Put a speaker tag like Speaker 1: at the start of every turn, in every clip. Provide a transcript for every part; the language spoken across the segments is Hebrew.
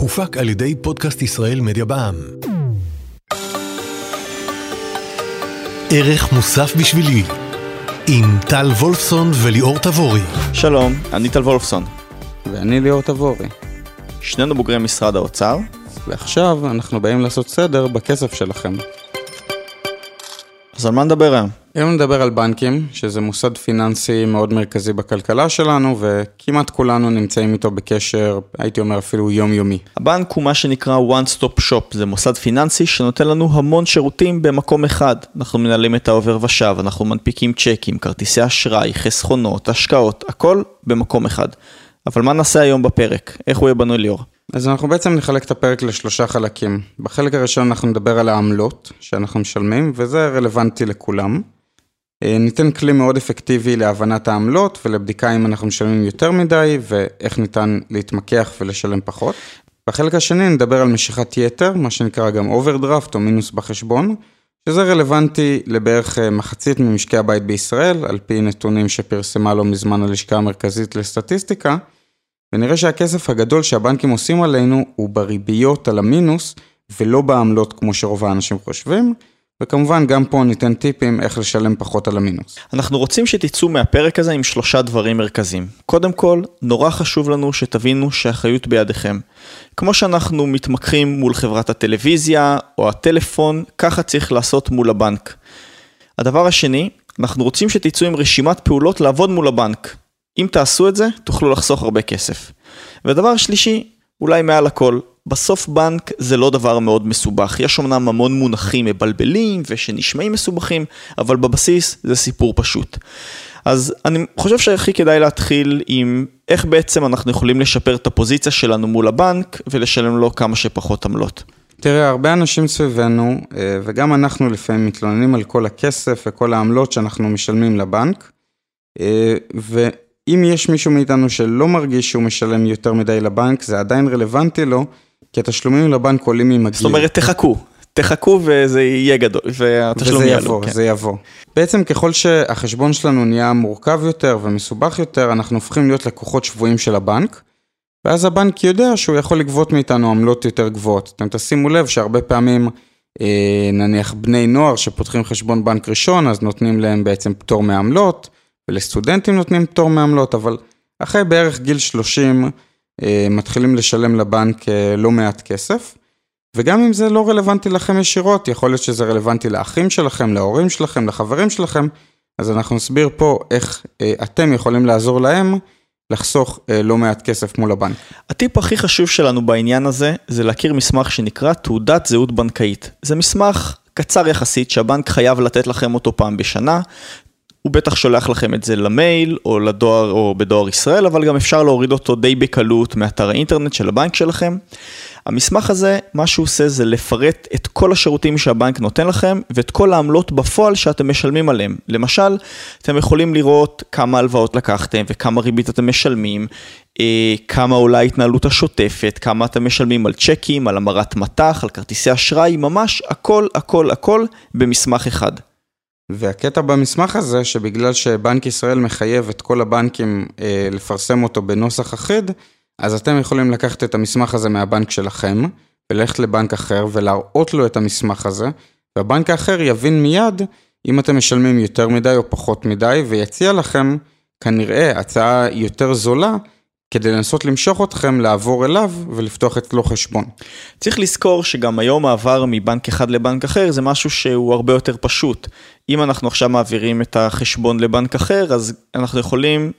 Speaker 1: הופק על ידי פודקאסט ישראל מדיה בע"מ. ערך מוסף בשבילי עם טל וולפסון וליאור תבורי.
Speaker 2: שלום, אני טל וולפסון.
Speaker 3: ואני ליאור תבורי.
Speaker 2: שנינו בוגרי משרד האוצר.
Speaker 3: ועכשיו אנחנו באים לעשות סדר בכסף שלכם.
Speaker 2: אז על מה נדבר היום?
Speaker 3: היום נדבר על בנקים, שזה מוסד פיננסי מאוד מרכזי בכלכלה שלנו, וכמעט כולנו נמצאים איתו בקשר, הייתי אומר אפילו יומיומי.
Speaker 2: הבנק הוא מה שנקרא one stop shop, זה מוסד פיננסי שנותן לנו המון שירותים במקום אחד. אנחנו מנהלים את העובר ושב, אנחנו מנפיקים צ'קים, כרטיסי אשראי, חסכונות, השקעות, הכל במקום אחד. אבל מה נעשה היום בפרק? איך הוא יהיה בנוי ליאור?
Speaker 3: אז אנחנו בעצם נחלק את הפרק לשלושה חלקים. בחלק הראשון אנחנו נדבר על העמלות שאנחנו משלמים, וזה רלוונטי לכולם. אה, ניתן כלי מאוד אפקטיבי להבנת העמלות ולבדיקה אם אנחנו משלמים יותר מדי ואיך ניתן להתמקח ולשלם פחות. בחלק השני נדבר על משיכת יתר, מה שנקרא גם אוברדרפט או מינוס בחשבון, שזה רלוונטי לבערך אה, מחצית ממשקי הבית בישראל, על פי נתונים שפרסמה לא מזמן הלשכה המרכזית לסטטיסטיקה. ונראה שהכסף הגדול שהבנקים עושים עלינו הוא בריביות על המינוס ולא בעמלות כמו שרוב האנשים חושבים. וכמובן גם פה ניתן טיפים איך לשלם פחות על המינוס.
Speaker 2: אנחנו רוצים שתצאו מהפרק הזה עם שלושה דברים מרכזיים. קודם כל, נורא חשוב לנו שתבינו שהאחריות בידיכם. כמו שאנחנו מתמקחים מול חברת הטלוויזיה או הטלפון, ככה צריך לעשות מול הבנק. הדבר השני, אנחנו רוצים שתצאו עם רשימת פעולות לעבוד מול הבנק. אם תעשו את זה, תוכלו לחסוך הרבה כסף. ודבר שלישי, אולי מעל הכל, בסוף בנק זה לא דבר מאוד מסובך. יש אמנם המון מונחים מבלבלים ושנשמעים מסובכים, אבל בבסיס זה סיפור פשוט. אז אני חושב שהכי כדאי להתחיל עם איך בעצם אנחנו יכולים לשפר את הפוזיציה שלנו מול הבנק ולשלם לו כמה שפחות עמלות.
Speaker 3: תראה, הרבה אנשים סביבנו, אה, וגם אנחנו לפעמים מתלוננים על כל הכסף וכל העמלות שאנחנו משלמים לבנק, אה, ו... אם יש מישהו מאיתנו שלא מרגיש שהוא משלם יותר מדי לבנק, זה עדיין רלוונטי לו, כי התשלומים לבנק עולים עם הגיל.
Speaker 2: זאת אומרת, תחכו. תחכו וזה יהיה גדול, והתשלום יעלו.
Speaker 3: וזה יבוא, כן. זה יבוא. בעצם ככל שהחשבון שלנו נהיה מורכב יותר ומסובך יותר, אנחנו הופכים להיות לקוחות שבויים של הבנק, ואז הבנק יודע שהוא יכול לגבות מאיתנו עמלות יותר גבוהות. אתם תשימו לב שהרבה פעמים, אה, נניח בני נוער שפותחים חשבון בנק ראשון, אז נותנים להם בעצם פטור מעמלות. ולסטודנטים נותנים פטור מעמלות, אבל אחרי בערך גיל 30 אה, מתחילים לשלם לבנק אה, לא מעט כסף. וגם אם זה לא רלוונטי לכם ישירות, יכול להיות שזה רלוונטי לאחים שלכם, להורים שלכם, לחברים שלכם, אז אנחנו נסביר פה איך אה, אתם יכולים לעזור להם לחסוך אה, לא מעט כסף מול הבנק.
Speaker 2: הטיפ הכי חשוב שלנו בעניין הזה, זה להכיר מסמך שנקרא תעודת זהות בנקאית. זה מסמך קצר יחסית שהבנק חייב לתת לכם אותו פעם בשנה. הוא בטח שולח לכם את זה למייל או לדואר או בדואר ישראל, אבל גם אפשר להוריד אותו די בקלות מאתר האינטרנט של הבנק שלכם. המסמך הזה, מה שהוא עושה זה לפרט את כל השירותים שהבנק נותן לכם ואת כל העמלות בפועל שאתם משלמים עליהם. למשל, אתם יכולים לראות כמה הלוואות לקחתם וכמה ריבית אתם משלמים, אה, כמה עולה ההתנהלות השוטפת, כמה אתם משלמים על צ'קים, על המרת מטח, על כרטיסי אשראי, ממש הכל הכל הכל במסמך אחד.
Speaker 3: והקטע במסמך הזה, שבגלל שבנק ישראל מחייב את כל הבנקים אה, לפרסם אותו בנוסח אחיד, אז אתם יכולים לקחת את המסמך הזה מהבנק שלכם, וללכת לבנק אחר ולהראות לו את המסמך הזה, והבנק האחר יבין מיד אם אתם משלמים יותר מדי או פחות מדי, ויציע לכם כנראה הצעה יותר זולה כדי לנסות למשוך אתכם לעבור אליו ולפתוח אצלו חשבון.
Speaker 2: צריך לזכור שגם היום מעבר מבנק אחד לבנק אחר זה משהו שהוא הרבה יותר פשוט. אם אנחנו עכשיו מעבירים את החשבון לבנק אחר, אז אנחנו יכולים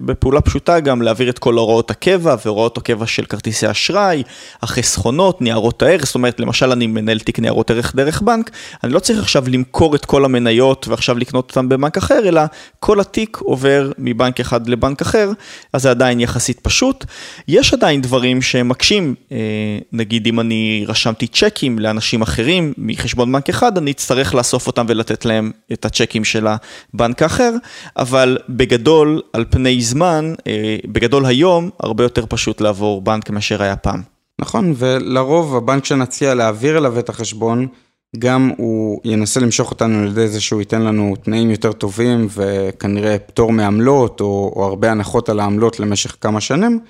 Speaker 2: בפעולה פשוטה גם להעביר את כל הוראות הקבע והוראות הקבע של כרטיסי אשראי, החסכונות, ניירות הערך, זאת אומרת, למשל אני מנהל תיק ניירות ערך דרך בנק, אני לא צריך עכשיו למכור את כל המניות ועכשיו לקנות אותן בבנק אחר, אלא כל התיק עובר מבנק אחד לבנק אחר, אז זה עדיין יחסית פשוט. יש עדיין דברים שמקשים, אה, נגיד אם אני רשמתי צ'קים לאנשים אחרים מחשבון בנק אחד, אני אצטרך לאסוף אותם ולתת להם את הצ'קים של הבנק האחר, אבל בגדול, על פני זמן, אה, בגדול היום, הרבה יותר פשוט לעבור בנק מאשר היה פעם.
Speaker 3: נכון, ולרוב הבנק שנציע להעביר אליו את החשבון, גם הוא ינסה למשוך אותנו על ידי זה שהוא ייתן לנו תנאים יותר טובים וכנראה פטור מעמלות או, או הרבה הנחות על העמלות למשך כמה שנים,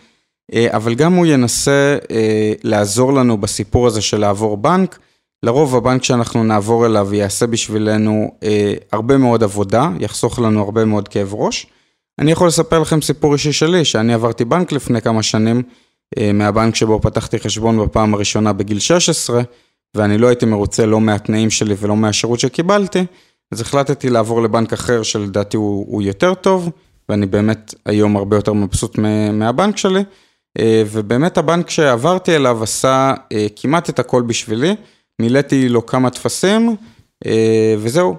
Speaker 3: אה, אבל גם הוא ינסה אה, לעזור לנו בסיפור הזה של לעבור בנק. לרוב הבנק שאנחנו נעבור אליו יעשה בשבילנו אה, הרבה מאוד עבודה, יחסוך לנו הרבה מאוד כאב ראש. אני יכול לספר לכם סיפור אישי שלי, שאני עברתי בנק לפני כמה שנים, מהבנק שבו פתחתי חשבון בפעם הראשונה בגיל 16, ואני לא הייתי מרוצה לא מהתנאים שלי ולא מהשירות שקיבלתי, אז החלטתי לעבור לבנק אחר שלדעתי הוא, הוא יותר טוב, ואני באמת היום הרבה יותר מבסוט מהבנק שלי, אה, ובאמת הבנק שעברתי אליו עשה אה, כמעט את הכל בשבילי, מילאתי לו כמה טפסים, אה, וזהו,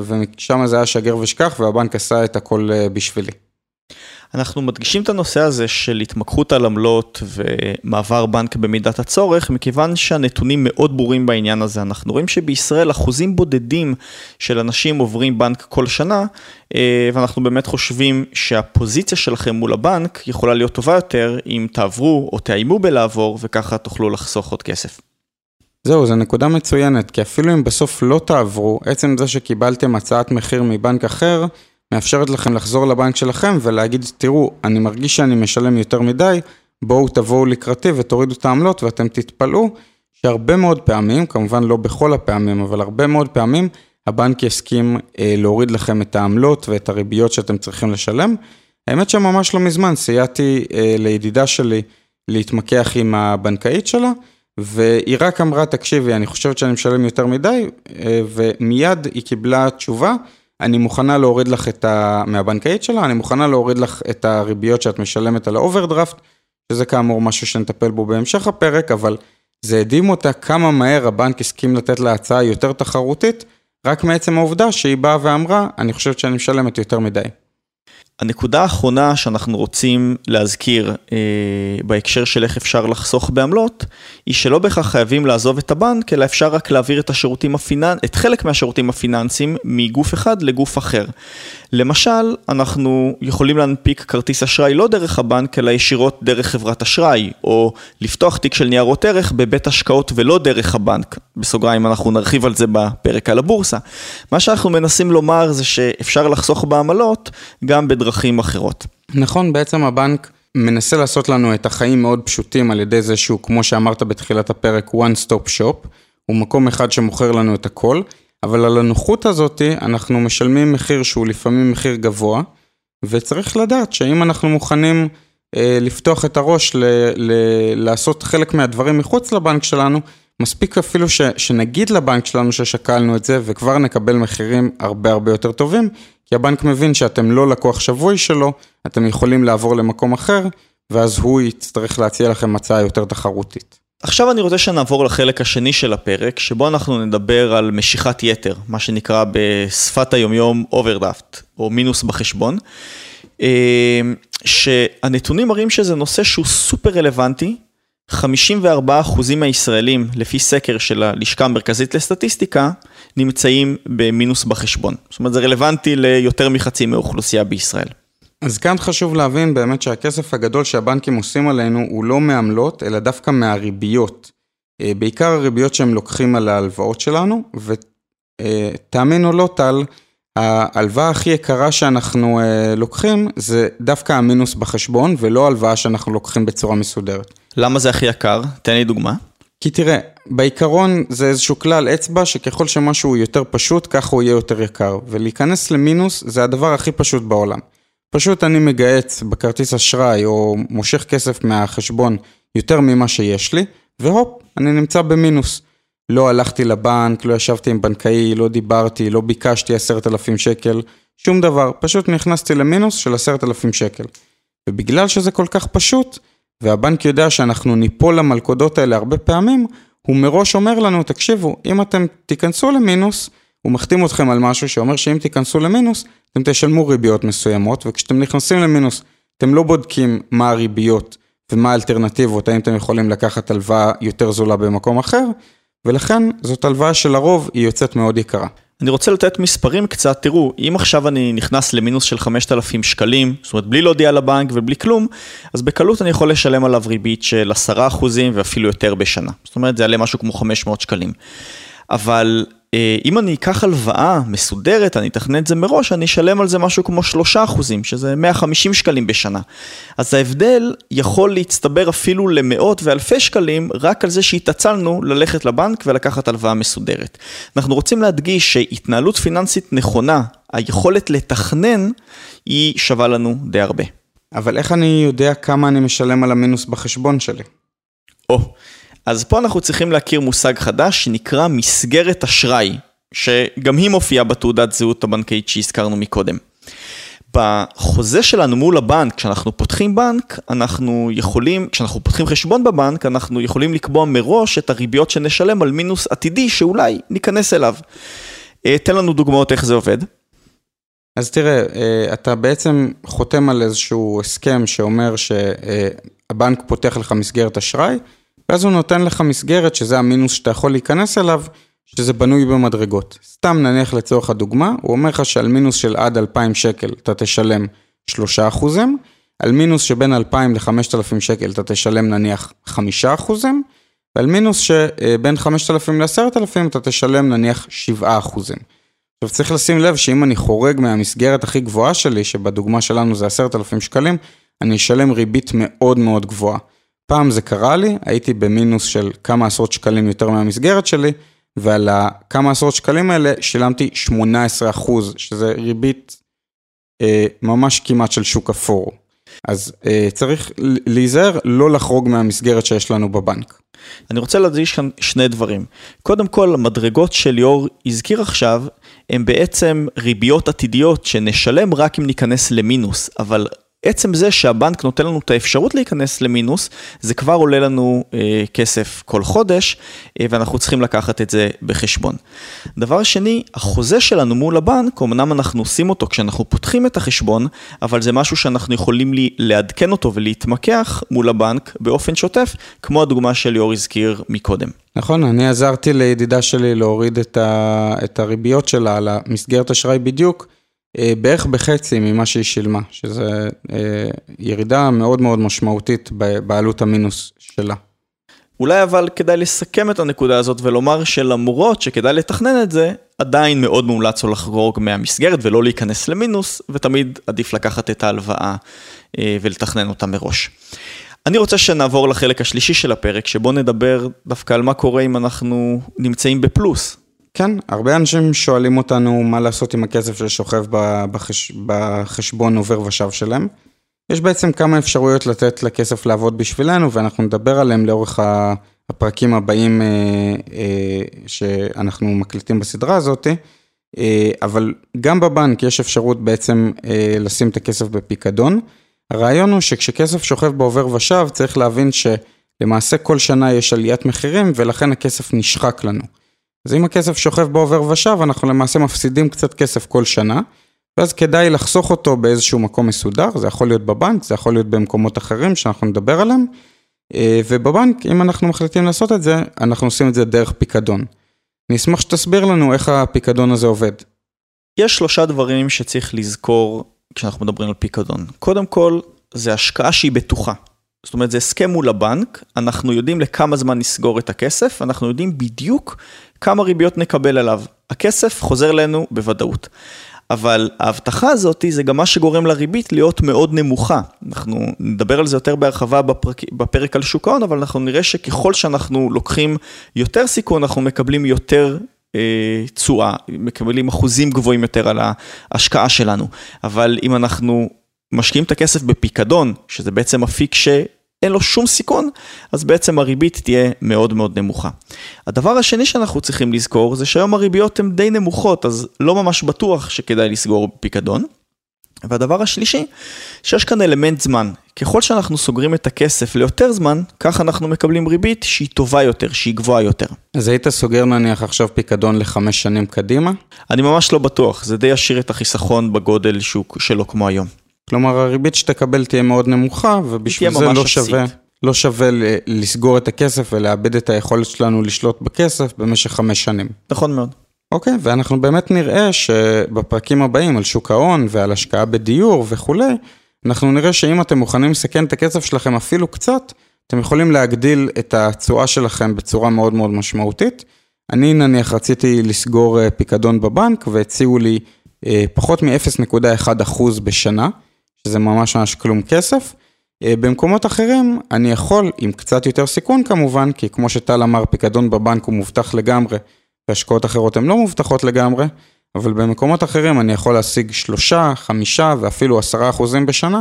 Speaker 3: ושם זה היה שגר ושכח, והבנק עשה את הכל בשבילי.
Speaker 2: אנחנו מדגישים את הנושא הזה של התמקחות על עמלות ומעבר בנק במידת הצורך, מכיוון שהנתונים מאוד ברורים בעניין הזה. אנחנו רואים שבישראל אחוזים בודדים של אנשים עוברים בנק כל שנה, אה, ואנחנו באמת חושבים שהפוזיציה שלכם מול הבנק יכולה להיות טובה יותר אם תעברו או תאיימו בלעבור, וככה תוכלו לחסוך עוד כסף.
Speaker 3: זהו, זו נקודה מצוינת, כי אפילו אם בסוף לא תעברו, עצם זה שקיבלתם הצעת מחיר מבנק אחר, מאפשרת לכם לחזור לבנק שלכם ולהגיד, תראו, אני מרגיש שאני משלם יותר מדי, בואו תבואו לקראתי ותורידו את העמלות ואתם תתפלאו שהרבה מאוד פעמים, כמובן לא בכל הפעמים, אבל הרבה מאוד פעמים, הבנק יסכים אה, להוריד לכם את העמלות ואת הריביות שאתם צריכים לשלם. האמת שממש לא מזמן סייעתי אה, לידידה שלי להתמקח עם הבנקאית שלה, והיא רק אמרה, תקשיבי, אני חושבת שאני משלם יותר מדי, אה, ומיד היא קיבלה תשובה. אני מוכנה להוריד לך את ה... מהבנקאית שלה, אני מוכנה להוריד לך את הריביות שאת משלמת על האוברדרפט, שזה כאמור משהו שנטפל בו בהמשך הפרק, אבל זה הדהים אותה כמה מהר הבנק הסכים לתת לה הצעה יותר תחרותית, רק מעצם העובדה שהיא באה ואמרה, אני חושבת שאני משלמת יותר מדי.
Speaker 2: הנקודה האחרונה שאנחנו רוצים להזכיר אה, בהקשר של איך אפשר לחסוך בעמלות, היא שלא בהכרח חייבים לעזוב את הבנק, אלא אפשר רק להעביר את השירותים הפיננ... את חלק מהשירותים הפיננסיים מגוף אחד לגוף אחר. למשל, אנחנו יכולים להנפיק כרטיס אשראי לא דרך הבנק, אלא ישירות דרך חברת אשראי, או לפתוח תיק של ניירות ערך בבית השקעות ולא דרך הבנק. בסוגריים אנחנו נרחיב על זה בפרק על הבורסה. מה שאנחנו מנסים לומר זה שאפשר לחסוך בעמלות גם בדרכים אחרות.
Speaker 3: נכון, בעצם הבנק מנסה לעשות לנו את החיים מאוד פשוטים על ידי זה שהוא, כמו שאמרת בתחילת הפרק, one stop shop, הוא מקום אחד שמוכר לנו את הכל. אבל על הנוחות הזאת אנחנו משלמים מחיר שהוא לפעמים מחיר גבוה, וצריך לדעת שאם אנחנו מוכנים אה, לפתוח את הראש ל, ל, לעשות חלק מהדברים מחוץ לבנק שלנו, מספיק אפילו ש, שנגיד לבנק שלנו ששקלנו את זה וכבר נקבל מחירים הרבה הרבה יותר טובים, כי הבנק מבין שאתם לא לקוח שבוי שלו, אתם יכולים לעבור למקום אחר, ואז הוא יצטרך להציע לכם הצעה יותר תחרותית.
Speaker 2: עכשיו אני רוצה שנעבור לחלק השני של הפרק, שבו אנחנו נדבר על משיכת יתר, מה שנקרא בשפת היומיום אוברדרפט, או מינוס בחשבון, אה, שהנתונים מראים שזה נושא שהוא סופר רלוונטי, 54% מהישראלים, לפי סקר של הלשכה המרכזית לסטטיסטיקה, נמצאים במינוס בחשבון. זאת אומרת, זה רלוונטי ליותר מחצי מהאוכלוסייה בישראל.
Speaker 3: אז כאן חשוב להבין באמת שהכסף הגדול שהבנקים עושים עלינו הוא לא מעמלות, אלא דווקא מהריביות. אה, בעיקר הריביות שהם לוקחים על ההלוואות שלנו, ותאמינו לא טל, ההלוואה הכי יקרה שאנחנו אה, לוקחים זה דווקא המינוס בחשבון, ולא הלוואה שאנחנו לוקחים בצורה מסודרת.
Speaker 2: למה זה הכי יקר? תן לי דוגמה.
Speaker 3: כי תראה, בעיקרון זה איזשהו כלל אצבע שככל שמשהו יותר פשוט, ככה הוא יהיה יותר יקר. ולהיכנס למינוס זה הדבר הכי פשוט בעולם. פשוט אני מגהץ בכרטיס אשראי או מושך כסף מהחשבון יותר ממה שיש לי, והופ, אני נמצא במינוס. לא הלכתי לבנק, לא ישבתי עם בנקאי, לא דיברתי, לא ביקשתי עשרת אלפים שקל, שום דבר, פשוט נכנסתי למינוס של עשרת אלפים שקל. ובגלל שזה כל כך פשוט, והבנק יודע שאנחנו ניפול למלכודות האלה הרבה פעמים, הוא מראש אומר לנו, תקשיבו, אם אתם תיכנסו למינוס, הוא מחתים אתכם על משהו שאומר שאם תיכנסו למינוס, אתם תשלמו ריביות מסוימות, וכשאתם נכנסים למינוס, אתם לא בודקים מה הריביות ומה האלטרנטיבות, האם אתם יכולים לקחת הלוואה יותר זולה במקום אחר, ולכן זאת הלוואה שלרוב היא יוצאת מאוד יקרה.
Speaker 2: אני רוצה לתת מספרים קצת, תראו, אם עכשיו אני נכנס למינוס של 5,000 שקלים, זאת אומרת בלי להודיע לבנק ובלי כלום, אז בקלות אני יכול לשלם עליו ריבית של 10% ואפילו יותר בשנה. זאת אומרת זה יעלה משהו כמו 500 שקלים. אבל אם אני אקח הלוואה מסודרת, אני אתכנן את זה מראש, אני אשלם על זה משהו כמו 3 אחוזים, שזה 150 שקלים בשנה. אז ההבדל יכול להצטבר אפילו למאות ואלפי שקלים, רק על זה שהתעצלנו ללכת לבנק ולקחת הלוואה מסודרת. אנחנו רוצים להדגיש שהתנהלות פיננסית נכונה, היכולת לתכנן, היא שווה לנו די הרבה.
Speaker 3: אבל איך אני יודע כמה אני משלם על המינוס בחשבון שלי?
Speaker 2: או, אז פה אנחנו צריכים להכיר מושג חדש שנקרא מסגרת אשראי, שגם היא מופיעה בתעודת זהות הבנקאית שהזכרנו מקודם. בחוזה שלנו מול הבנק, כשאנחנו פותחים בנק, אנחנו יכולים, כשאנחנו פותחים חשבון בבנק, אנחנו יכולים לקבוע מראש את הריביות שנשלם על מינוס עתידי שאולי ניכנס אליו. אה, תן לנו דוגמאות איך זה עובד.
Speaker 3: אז תראה, אה, אתה בעצם חותם על איזשהו הסכם שאומר שהבנק פותח לך מסגרת אשראי, ואז הוא נותן לך מסגרת שזה המינוס שאתה יכול להיכנס אליו, שזה בנוי במדרגות. סתם נניח לצורך הדוגמה, הוא אומר לך שעל מינוס של עד 2,000 שקל אתה תשלם 3 אחוזים, על מינוס שבין 2,000 ל-5,000 שקל אתה תשלם נניח 5 אחוזים, ועל מינוס שבין 5,000 ל-10,000 אתה תשלם נניח 7 אחוזים. עכשיו צריך לשים לב שאם אני חורג מהמסגרת הכי גבוהה שלי, שבדוגמה שלנו זה 10,000 שקלים, אני אשלם ריבית מאוד מאוד גבוהה. פעם זה קרה לי, הייתי במינוס של כמה עשרות שקלים יותר מהמסגרת שלי, ועל הכמה עשרות שקלים האלה שילמתי 18 אחוז, שזה ריבית אה, ממש כמעט של שוק אפור. אז אה, צריך להיזהר לא לחרוג מהמסגרת שיש לנו בבנק.
Speaker 2: אני רוצה להדגיש כאן שני דברים. קודם כל, המדרגות שליאור הזכיר עכשיו, הן בעצם ריביות עתידיות שנשלם רק אם ניכנס למינוס, אבל עצם זה שהבנק נותן לנו את האפשרות להיכנס למינוס, זה כבר עולה לנו אה, כסף כל חודש, אה, ואנחנו צריכים לקחת את זה בחשבון. דבר שני, החוזה שלנו מול הבנק, אמנם אנחנו עושים אותו כשאנחנו פותחים את החשבון, אבל זה משהו שאנחנו יכולים לי, לעדכן אותו ולהתמקח מול הבנק באופן שוטף, כמו הדוגמה שליאור הזכיר מקודם.
Speaker 3: נכון, אני עזרתי לידידה שלי להוריד את, ה, את הריביות שלה על המסגרת אשראי בדיוק. אה, בערך בחצי ממה שהיא שילמה, שזה אה, ירידה מאוד מאוד משמעותית בעלות המינוס שלה.
Speaker 2: אולי אבל כדאי לסכם את הנקודה הזאת ולומר שלמרות שכדאי לתכנן את זה, עדיין מאוד מומלץ לו לחגוג מהמסגרת ולא להיכנס למינוס, ותמיד עדיף לקחת את ההלוואה אה, ולתכנן אותה מראש. אני רוצה שנעבור לחלק השלישי של הפרק, שבו נדבר דווקא על מה קורה אם אנחנו נמצאים בפלוס.
Speaker 3: כן, הרבה אנשים שואלים אותנו מה לעשות עם הכסף ששוכב בחש... בחשבון עובר ושב שלהם. יש בעצם כמה אפשרויות לתת לכסף לעבוד בשבילנו, ואנחנו נדבר עליהם לאורך הפרקים הבאים אה, אה, שאנחנו מקליטים בסדרה הזאת. אה, אבל גם בבנק יש אפשרות בעצם לשים את הכסף בפיקדון. הרעיון הוא שכשכסף שוכב בעובר ושב, צריך להבין שלמעשה כל שנה יש עליית מחירים, ולכן הכסף נשחק לנו. אז אם הכסף שוכב בעובר ושב, אנחנו למעשה מפסידים קצת כסף כל שנה, ואז כדאי לחסוך אותו באיזשהו מקום מסודר, זה יכול להיות בבנק, זה יכול להיות במקומות אחרים שאנחנו נדבר עליהם, אה, ובבנק, אם אנחנו מחליטים לעשות את זה, אנחנו עושים את זה דרך פיקדון. אני אשמח שתסביר לנו איך הפיקדון הזה עובד.
Speaker 2: יש שלושה דברים שצריך לזכור כשאנחנו מדברים על פיקדון. קודם כל, זה השקעה שהיא בטוחה. זאת אומרת, זה הסכם מול הבנק, אנחנו יודעים לכמה זמן נסגור את הכסף, אנחנו יודעים בדיוק כמה ריביות נקבל עליו. הכסף חוזר אלינו בוודאות. אבל ההבטחה הזאת זה גם מה שגורם לריבית להיות מאוד נמוכה. אנחנו נדבר על זה יותר בהרחבה בפרק, בפרק על שוק ההון, אבל אנחנו נראה שככל שאנחנו לוקחים יותר סיכון, אנחנו מקבלים יותר אה, תשואה, אה, מקבלים אחוזים גבוהים יותר על ההשקעה שלנו. אבל אם אנחנו משקיעים את הכסף בפיקדון, שזה בעצם אפיק ש... אין לו שום סיכון, אז בעצם הריבית תהיה מאוד מאוד נמוכה. הדבר השני שאנחנו צריכים לזכור זה שהיום הריביות הן די נמוכות, אז לא ממש בטוח שכדאי לסגור פיקדון. והדבר השלישי, שיש כאן אלמנט זמן. ככל שאנחנו סוגרים את הכסף ליותר זמן, כך אנחנו מקבלים ריבית שהיא טובה יותר, שהיא גבוהה יותר.
Speaker 3: אז היית סוגר נניח עכשיו פיקדון לחמש שנים קדימה?
Speaker 2: אני ממש לא בטוח, זה די ישאיר את החיסכון בגודל שוק שלו כמו היום.
Speaker 3: כלומר הריבית שתקבל תהיה מאוד נמוכה, ובשביל זה לא שווה, לא שווה לסגור את הכסף ולאבד את היכולת שלנו לשלוט בכסף במשך חמש שנים.
Speaker 2: נכון מאוד.
Speaker 3: אוקיי, ואנחנו באמת נראה שבפרקים הבאים על שוק ההון ועל השקעה בדיור וכולי, אנחנו נראה שאם אתם מוכנים לסכן את הכסף שלכם אפילו קצת, אתם יכולים להגדיל את התשואה שלכם בצורה מאוד מאוד משמעותית. אני נניח רציתי לסגור אה, פיקדון בבנק והציעו לי אה, פחות מ-0.1% בשנה, שזה ממש ממש כלום כסף. במקומות אחרים אני יכול, עם קצת יותר סיכון כמובן, כי כמו שטל אמר, פיקדון בבנק הוא מובטח לגמרי, והשקעות אחרות הן לא מובטחות לגמרי, אבל במקומות אחרים אני יכול להשיג שלושה, חמישה ואפילו עשרה אחוזים בשנה,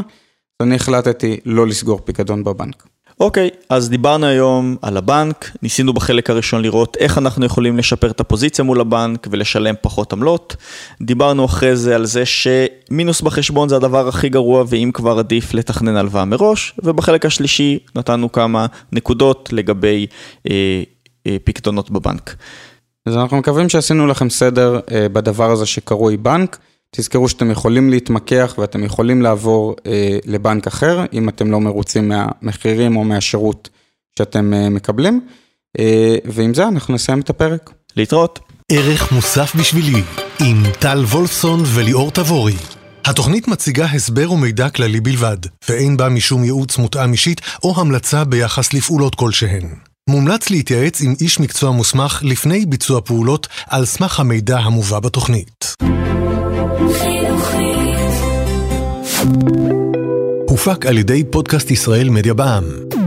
Speaker 3: אז אני החלטתי לא לסגור פיקדון בבנק.
Speaker 2: אוקיי, אז דיברנו היום על הבנק, ניסינו בחלק הראשון לראות איך אנחנו יכולים לשפר את הפוזיציה מול הבנק ולשלם פחות עמלות. דיברנו אחרי זה על זה שמינוס בחשבון זה הדבר הכי גרוע ואם כבר עדיף לתכנן הלוואה מראש, ובחלק השלישי נתנו כמה נקודות לגבי אה, אה, פקדונות בבנק.
Speaker 3: אז אנחנו מקווים שעשינו לכם סדר אה, בדבר הזה שקרוי בנק. תזכרו שאתם יכולים להתמקח ואתם יכולים לעבור אה, לבנק אחר, אם אתם לא מרוצים מהמחירים או מהשירות שאתם אה, מקבלים. אה, ועם זה אנחנו נסיים את הפרק.
Speaker 2: להתראות.
Speaker 1: ערך מוסף בשבילי, עם טל וולפסון וליאור תבורי. התוכנית מציגה הסבר ומידע כללי בלבד, ואין בה משום ייעוץ מותאם אישית או המלצה ביחס לפעולות כלשהן. מומלץ להתייעץ עם איש מקצוע מוסמך לפני ביצוע פעולות על סמך המידע המובא בתוכנית. הופק על ידי פודקאסט ישראל מדיה בע"מ.